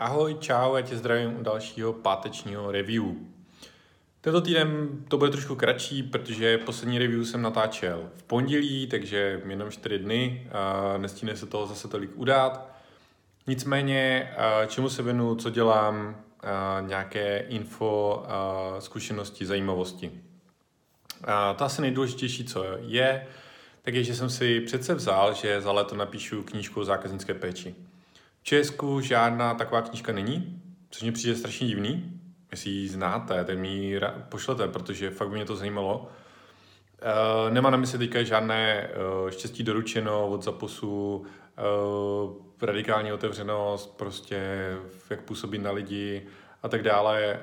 Ahoj, čau, já tě zdravím u dalšího pátečního review. Tento týden to bude trošku kratší, protože poslední review jsem natáčel v pondělí, takže jenom 4 dny, nestíne se toho zase tolik udát. Nicméně, čemu se věnu, co dělám, nějaké info, zkušenosti, zajímavosti. A to asi nejdůležitější, co je, tak je, že jsem si přece vzal, že za léto napíšu knížku o zákaznické péči. Česku žádná taková knížka není, což mě přijde strašně divný. Jestli ji znáte, tak mi ji pošlete, protože fakt by mě to zajímalo. Uh, nemá na mysli teďka žádné uh, štěstí doručeno od zaposu, uh, radikální otevřenost, prostě jak působí na lidi a tak dále.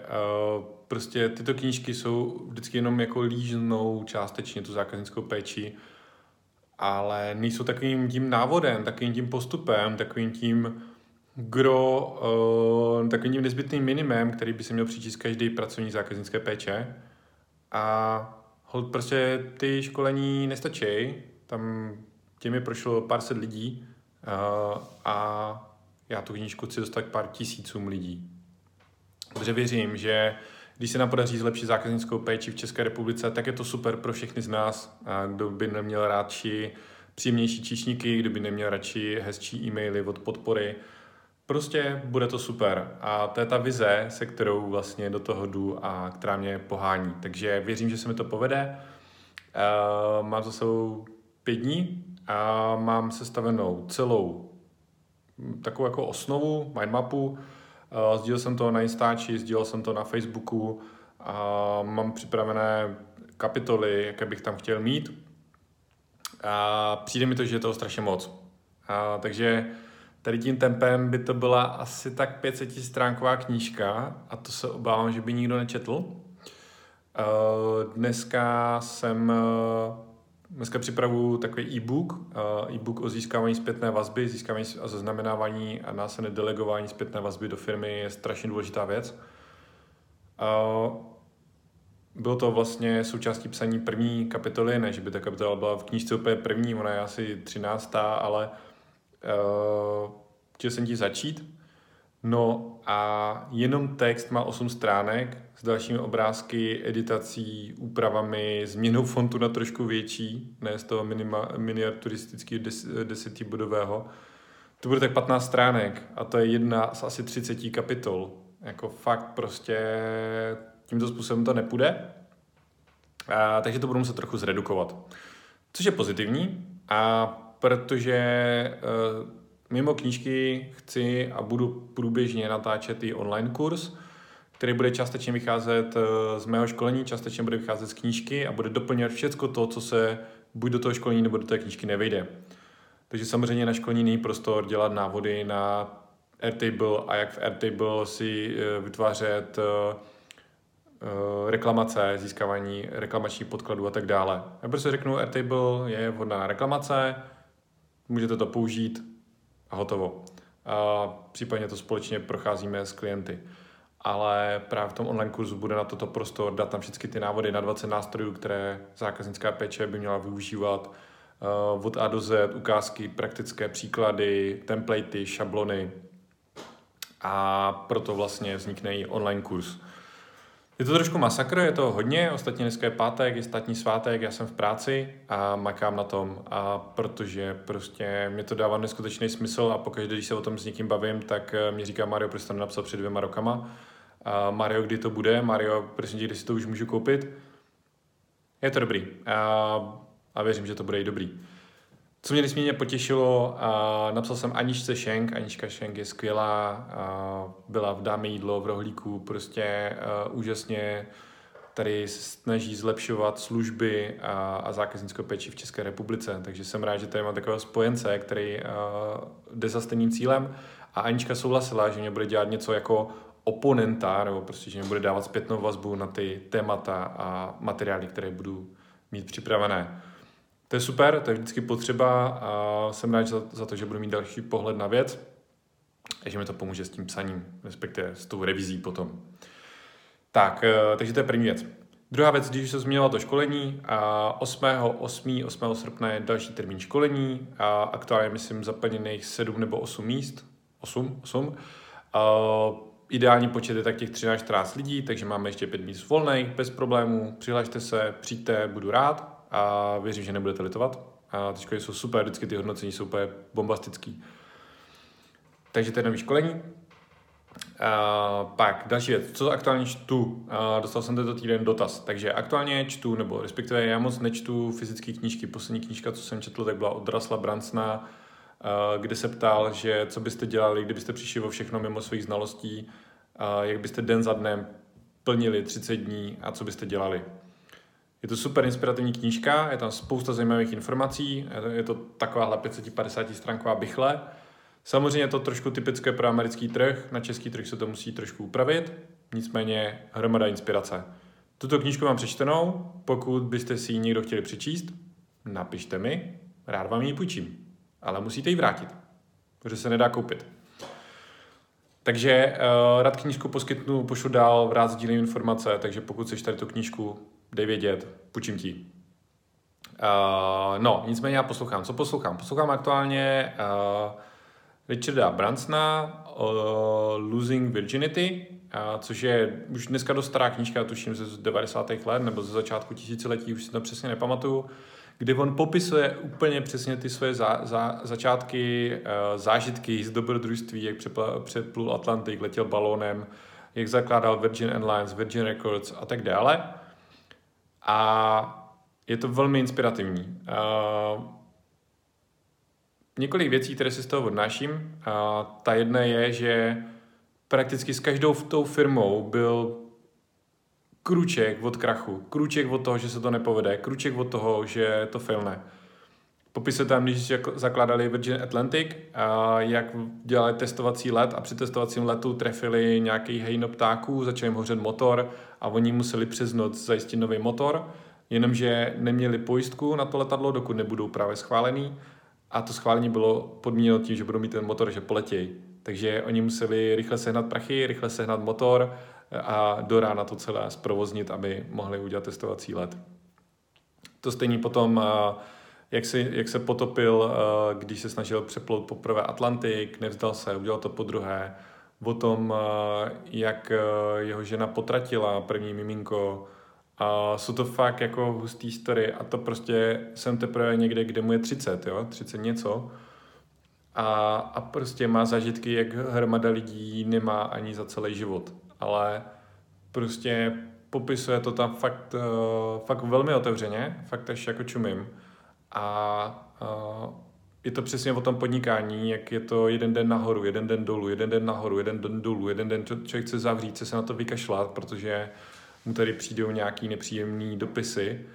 Uh, prostě tyto knížky jsou vždycky jenom jako lížnou částečně tu zákaznickou péči, ale nejsou takovým tím návodem, takovým tím postupem, takovým tím gro, uh, takovým tím nezbytným minimem, který by se měl přičíst každý pracovní zákaznické péče. A hold, prostě ty školení nestačí, tam těmi prošlo pár set lidí uh, a já tu knížku chci dostat k pár tisícům lidí. Protože věřím, že když se nám podaří zlepšit zákaznickou péči v České republice, tak je to super pro všechny z nás. A kdo by neměl radši příjemnější číšníky, kdo by neměl radši hezčí e-maily od podpory, Prostě bude to super a to je ta vize, se kterou vlastně do toho jdu a která mě pohání. Takže věřím, že se mi to povede. Mám za sebou pět dní a mám sestavenou celou takovou jako osnovu, mindmapu. Uh, sdílel jsem to na Instači, sdílel jsem to na Facebooku a mám připravené kapitoly, jaké bych tam chtěl mít. A přijde mi to, že je toho strašně moc. A, takže Tady tím tempem by to byla asi tak 500 stránková knížka a to se obávám, že by nikdo nečetl. Eh, dneska jsem eh, Dneska připravu takový e-book, eh, e-book o získávání zpětné vazby, získávání a zaznamenávání a následné delegování zpětné vazby do firmy je strašně důležitá věc. Bylo to vlastně součástí psaní první kapitoly, ne, že by ta kapitola byla v knížce úplně první, ona je asi třináctá, ale uh, chtěl jsem ti začít. No a jenom text má 8 stránek s dalšími obrázky, editací, úpravami, změnou fontu na trošku větší, ne z toho minima, miniaturistického des, desetibodového. To bude tak 15 stránek a to je jedna z asi 30 kapitol. Jako fakt prostě tímto způsobem to nepůjde. A, takže to budu muset trochu zredukovat. Což je pozitivní, a protože uh, mimo knížky chci a budu průběžně natáčet i online kurz, který bude částečně vycházet uh, z mého školení, částečně bude vycházet z knížky a bude doplňovat všechno to, co se buď do toho školení nebo do té knížky nevejde. Takže samozřejmě na školení není prostor dělat návody na Airtable a jak v Airtable si uh, vytvářet uh, reklamace, získávání reklamačních podkladů a tak dále. Já prostě řeknu, Airtable je vhodná reklamace, můžete to použít a hotovo. A případně to společně procházíme s klienty. Ale právě v tom online kurzu bude na toto prostor dát tam všechny ty návody na 20 nástrojů, které zákaznická péče by měla využívat uh, od A do Z, ukázky, praktické příklady, templatey, šablony. A proto vlastně vznikne i online kurz. Je to trošku masakr, je to hodně, ostatně dneska je pátek, je státní svátek, já jsem v práci a makám na tom, a protože prostě mi to dává neskutečný smysl a pokaždé, když se o tom s někým bavím, tak eh, mi říká Mario, proč to napsal před dvěma rokama. A Mario, kdy to bude? Mario, prosím tě, kdy si to už můžu koupit? Je to dobrý a, a věřím, že to bude i dobrý. Co mě nesmírně potěšilo, a napsal jsem Aničce Šenk, Anička Šenk je skvělá, a byla v Dáme jídlo v rohlíku, prostě uh, úžasně tady snaží zlepšovat služby a, a zákaznickou péči v České republice, takže jsem rád, že tady mám takového spojence, který uh, jde za stejným cílem. A Anička souhlasila, že mě bude dělat něco jako oponenta, nebo prostě, že mě bude dávat zpětnou vazbu na ty témata a materiály, které budu mít připravené. To je super, to je vždycky potřeba a jsem rád za, to, že budu mít další pohled na věc a že mi to pomůže s tím psaním, respektive s tou revizí potom. Tak, eh, takže to je první věc. Druhá věc, když se změnilo to školení, 8. 8. 8. srpna je další termín školení a aktuálně myslím zaplněných 7 nebo 8 míst, 8, 8. Uh, ideální počet je tak těch 13-14 lidí, takže máme ještě pět míst volných, bez problémů. Přihlašte se, přijďte, budu rád a věřím, že nebudete litovat. A školy jsou super, vždycky ty hodnocení jsou úplně bombastický. Takže to je nový školení. Uh, pak další věc, co aktuálně čtu? Uh, dostal jsem tento týden dotaz, takže aktuálně čtu, nebo respektive já moc nečtu fyzické knížky. Poslední knížka, co jsem četl, tak byla od Rasla Brancna, uh, kde se ptal, že co byste dělali, kdybyste přišli o všechno mimo svých znalostí, jak byste den za dnem plnili 30 dní a co byste dělali. Je to super inspirativní knížka, je tam spousta zajímavých informací, je to, je to takováhle 550 stránková bychle, Samozřejmě je to trošku typické pro americký trh, na český trh se to musí trošku upravit, nicméně hromada inspirace. Tuto knížku mám přečtenou, pokud byste si ji někdo chtěli přečíst, napište mi, rád vám ji půjčím, ale musíte ji vrátit, protože se nedá koupit. Takže uh, rád knížku poskytnu, pošlu dál, rád sdílím informace, takže pokud chceš tady tu knížku, dej vědět, půjčím ti. Uh, no, nicméně já poslouchám. Co poslouchám? Poslouchám aktuálně uh, Richarda Bransona uh, Losing Virginity, uh, což je už dneska dost stará knížka, tuším ze 90. let nebo ze začátku tisíciletí, už si to přesně nepamatuju, kdy on popisuje úplně přesně ty své za, za, začátky, uh, zážitky z dobrodružství, jak přeplul Atlantik, letěl balónem, jak zakládal Virgin Airlines, Virgin Records a tak dále. A je to velmi inspirativní. Několik věcí, které si z toho odnáším. Ta jedna je, že prakticky s každou tou firmou byl kruček od krachu, kruček od toho, že se to nepovede, kruček od toho, že to failne. Popisuje tam, když zakládali Virgin Atlantic, a jak dělali testovací let a při testovacím letu trefili nějaký hejno ptáků, začal jim hořet motor a oni museli přes noc zajistit nový motor, jenomže neměli pojistku na to letadlo, dokud nebudou právě schválený a to schválení bylo podmíněno tím, že budou mít ten motor, že poletějí. Takže oni museli rychle sehnat prachy, rychle sehnat motor a do rána to celé zprovoznit, aby mohli udělat testovací let. To stejný potom, jak, si, jak se potopil, když se snažil přeplout poprvé Atlantik, nevzdal se, udělal to po druhé. O tom, jak jeho žena potratila první miminko, a jsou to fakt jako hustý story a to prostě jsem teprve někde, kde mu je 30, jo, 30 něco. A, a prostě má zažitky, jak hromada lidí nemá ani za celý život. Ale prostě popisuje to tam fakt, fakt velmi otevřeně, fakt až jako čumím. A uh, je to přesně o tom podnikání, jak je to jeden den nahoru, jeden den dolů, jeden den nahoru, jeden den dolů, jeden den člověk chce zavřít, chce se na to vykašlat, protože mu tady přijdou nějaký nepříjemný dopisy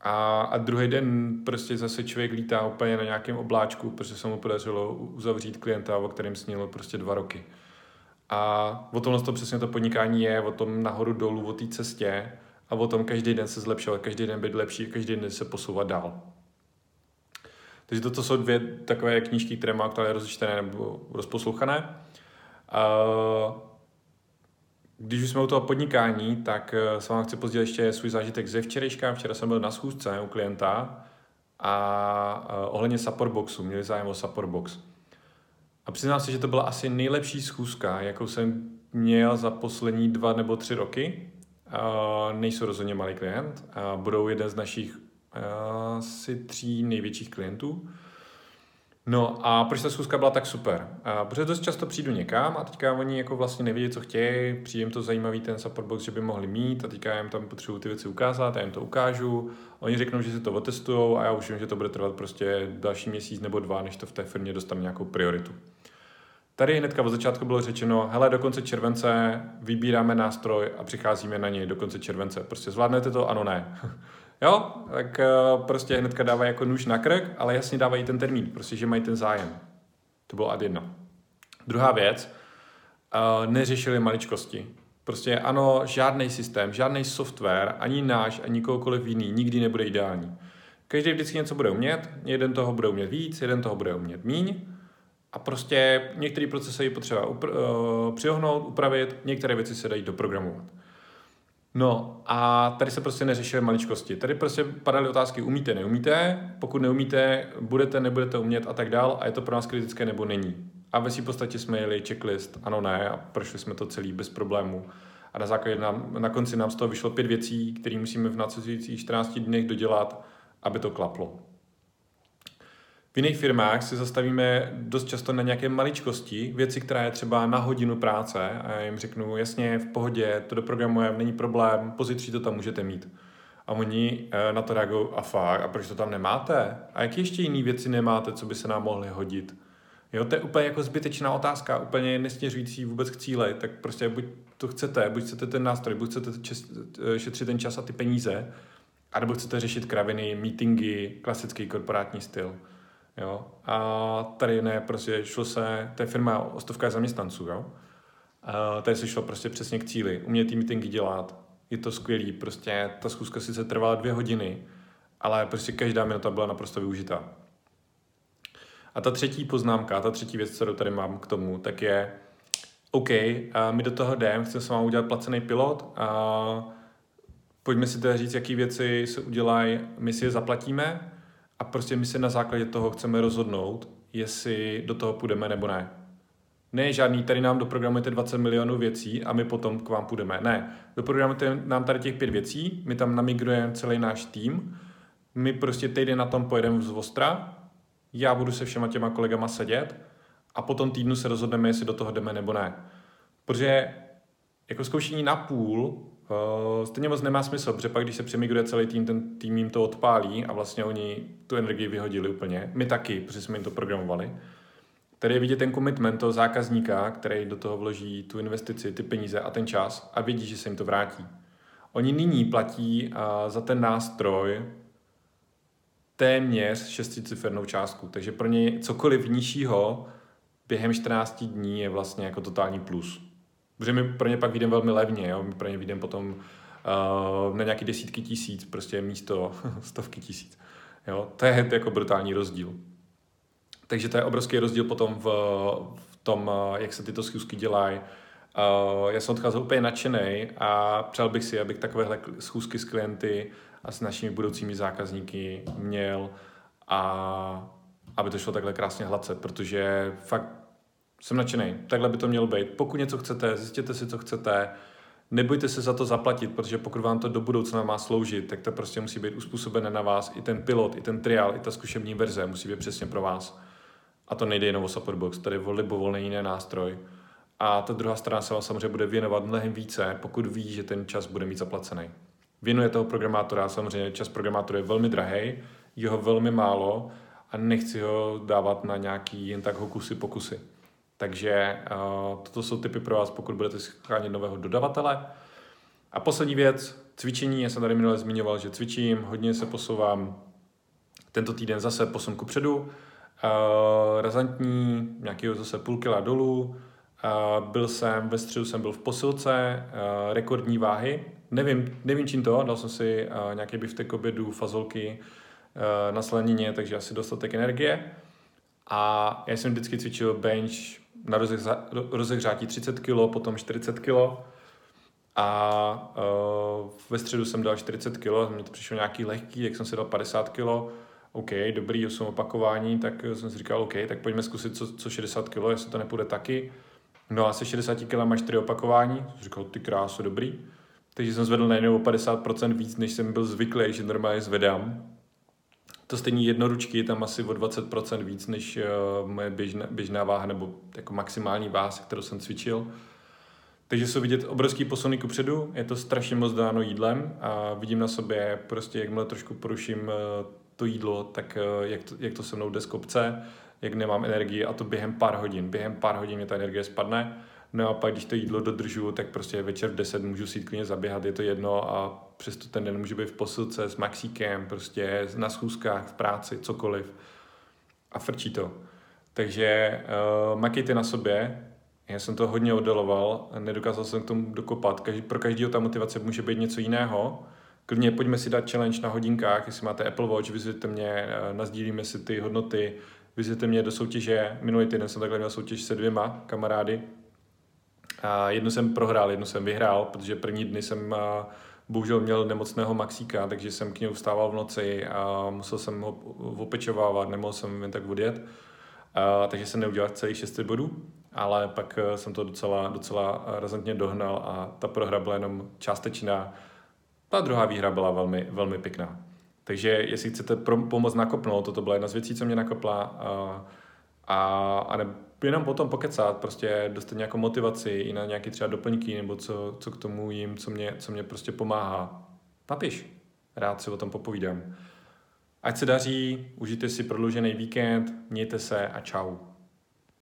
a, a druhý den prostě zase člověk lítá úplně na nějakém obláčku, protože se mu podařilo uzavřít klienta, o kterém snilo prostě dva roky. A o tomhle to přesně to podnikání je, o tom nahoru dolů, o té cestě a o tom každý den se zlepšovat, každý den být lepší, každý den se posouvat dál. Takže toto jsou dvě takové knížky, které mám aktuálně rozčtené nebo rozposlouchané. Když už jsme u toho podnikání, tak eh, se vám chci pozdílet ještě svůj zážitek ze včerejška. Včera jsem byl na schůzce u klienta a eh, ohledně support boxu, měli zájem o support box. A přiznám se, že to byla asi nejlepší schůzka, jakou jsem měl za poslední dva nebo tři roky. Uh, nejsou rozhodně malý klient, budou jeden z našich asi tří největších klientů. No a proč ta schůzka byla tak super? A protože dost často přijdu někam a teďka oni jako vlastně nevědí, co chtějí, přijde jim to zajímavý ten support box, že by mohli mít a teďka jim tam potřebuji ty věci ukázat, já jim to ukážu, oni řeknou, že si to otestujou a já už vím, že to bude trvat prostě další měsíc nebo dva, než to v té firmě dostane nějakou prioritu. Tady hnedka od začátku bylo řečeno, hele, do konce července vybíráme nástroj a přicházíme na něj do konce července. Prostě zvládnete to? Ano, ne. Jo, tak uh, prostě hnedka dávají jako nůž na krk, ale jasně dávají ten termín, prostě, že mají ten zájem. To bylo ad jedna. Druhá věc, uh, neřešili maličkosti. Prostě ano, žádný systém, žádný software, ani náš, ani kohokoliv jiný, nikdy nebude ideální. Každý vždycky něco bude umět, jeden toho bude umět víc, jeden toho bude umět míň. A prostě některé procesy je potřeba upr- uh, přiohnout, upravit, některé věci se dají doprogramovat. No a tady se prostě neřešily maličkosti. Tady prostě padaly otázky, umíte, neumíte, pokud neumíte, budete, nebudete umět a tak dál a je to pro nás kritické nebo není. A ve své podstatě jsme jeli checklist, ano, ne, a prošli jsme to celý bez problémů. A na základě nám, na konci nám z toho vyšlo pět věcí, které musíme v následujících 14 dnech dodělat, aby to klaplo. V jiných firmách si zastavíme dost často na nějaké maličkosti, věci, která je třeba na hodinu práce a já jim řeknu, jasně, v pohodě, to doprogramujeme, není problém, pozítří to tam můžete mít. A oni eh, na to reagují, a fakt, a proč to tam nemáte? A jaké ještě jiné věci nemáte, co by se nám mohly hodit? Jo, to je úplně jako zbytečná otázka, úplně nesměřující vůbec k cíli, tak prostě buď to chcete, buď chcete ten nástroj, buď chcete eh, šetřit ten čas a ty peníze, anebo chcete řešit kraviny, meetingy, klasický korporátní styl. Jo? A tady ne, prostě šlo se, to je firma o stovkách zaměstnanců, jo? A tady se šlo prostě přesně k cíli, umět ty meetingy dělat, je to skvělý, prostě ta schůzka sice trvala dvě hodiny, ale prostě každá minuta byla naprosto využitá. A ta třetí poznámka, ta třetí věc, kterou tady mám k tomu, tak je, OK, my do toho jdeme, chceme s vámi udělat placený pilot a pojďme si teda říct, jaké věci se udělají, my si je zaplatíme a prostě my se na základě toho chceme rozhodnout, jestli do toho půjdeme nebo ne. Ne žádný, tady nám doprogramujete 20 milionů věcí a my potom k vám půjdeme. Ne, doprogramujete nám tady těch pět věcí, my tam namigrujeme celý náš tým, my prostě týden na tom pojedeme z Vostra, já budu se všema těma kolegama sedět a potom týdnu se rozhodneme, jestli do toho jdeme nebo ne. Protože jako zkoušení na půl Uh, stejně moc nemá smysl, protože pak, když se přemigruje celý tým, ten tým jim to odpálí a vlastně oni tu energii vyhodili úplně. My taky, protože jsme jim to programovali. Tady je vidět ten commitment toho zákazníka, který do toho vloží tu investici, ty peníze a ten čas a vidí, že se jim to vrátí. Oni nyní platí uh, za ten nástroj téměř šesticifernou částku, takže pro ně cokoliv nižšího během 14 dní je vlastně jako totální plus. Protože my pro ně pak vyjdeme velmi levně, jo? my pro ně vyjdeme potom uh, na nějaké desítky tisíc, prostě místo stovky tisíc. Jo? To je jako brutální rozdíl. Takže to je obrovský rozdíl potom v, v tom, eh, jak se tyto schůzky dělají. Uh, já jsem odcházel úplně nadšený a přál bych si, abych takovéhle schůzky s klienty a s našimi budoucími zákazníky měl a aby to šlo takhle krásně hladce, protože fakt jsem nadšený. Takhle by to mělo být. Pokud něco chcete, zjistěte si, co chcete. Nebojte se za to zaplatit, protože pokud vám to do budoucna má sloužit, tak to prostě musí být uspůsobené na vás. I ten pilot, i ten trial, i ta zkušební verze musí být přesně pro vás. A to nejde jenom o Supportbox, tady je libovolný jiný nástroj. A ta druhá strana se vám samozřejmě bude věnovat mnohem více, pokud ví, že ten čas bude mít zaplacený. Věnuje toho programátora, samozřejmě čas programátora je velmi drahý, jeho velmi málo a nechci ho dávat na nějaký jen tak hokusy pokusy. Takže uh, toto jsou typy pro vás, pokud budete schánět nového dodavatele. A poslední věc, cvičení. Já jsem tady minule zmiňoval, že cvičím, hodně se posouvám. Tento týden zase posun ku předu. Uh, razantní, nějakého zase půl kila dolů. Uh, byl jsem, ve středu jsem byl v posilce, uh, rekordní váhy. Nevím, nevím čím to, dal jsem si uh, nějaký k obědu, fazolky uh, na slanině, takže asi dostatek energie. A já jsem vždycky cvičil bench na rozehřátí 30 kg, potom 40 kg a uh, ve středu jsem dal 40 kg, mi to přišlo nějaký lehký, jak jsem si dal 50 kg, OK, dobrý, 8 opakování, tak jsem si říkal, OK, tak pojďme zkusit co, co 60 kg, jestli to nepůjde taky. No a se 60 kg máš 4 opakování, jsem říkal, ty krásu, dobrý. Takže jsem zvedl najednou o 50% víc, než jsem byl zvyklý, že normálně zvedám to stejný jednoručky tam asi o 20% víc než uh, moje běžná, běžná váha nebo jako maximální váha, kterou jsem cvičil. Takže jsou vidět obrovský posuny kupředu, je to strašně moc dáno jídlem a vidím na sobě prostě, jakmile trošku poruším uh, to jídlo, tak uh, jak, to, jak to se mnou jde z kopce, jak nemám energii a to během pár hodin. Během pár hodin mě ta energie spadne No a pak, když to jídlo dodržu, tak prostě večer v 10 můžu si klidně zaběhat, je to jedno a přesto ten den může být v posilce s maxíkem, prostě na schůzkách, v práci, cokoliv. A frčí to. Takže uh, makejte na sobě, já jsem to hodně oddeloval, nedokázal jsem k tomu dokopat. Každý, pro každého ta motivace může být něco jiného. Klidně pojďme si dát challenge na hodinkách, jestli máte Apple Watch, vyzvěte mě, eh, nazdílíme si ty hodnoty, vyzvěte mě do soutěže. Minulý týden jsem takhle měl soutěž se dvěma kamarády, a jednu jsem prohrál, jednu jsem vyhrál, protože první dny jsem bohužel měl nemocného Maxíka, takže jsem k němu vstával v noci a musel jsem ho opečovávat, nemohl jsem jen tak odjet. takže jsem neudělal celých 600 bodů, ale pak jsem to docela, docela razantně dohnal a ta prohra byla jenom částečná. Ta druhá výhra byla velmi, velmi pěkná. Takže jestli chcete pomoct nakopnout, toto byla jedna z věcí, co mě nakopla a, a, a ne, jenom potom pokecat, prostě dostat nějakou motivaci i na nějaké třeba doplňky nebo co, co k tomu jim, co mě, co mě prostě pomáhá. Napiš, rád si o tom popovídám. Ať se daří, užijte si prodloužený víkend, mějte se a čau.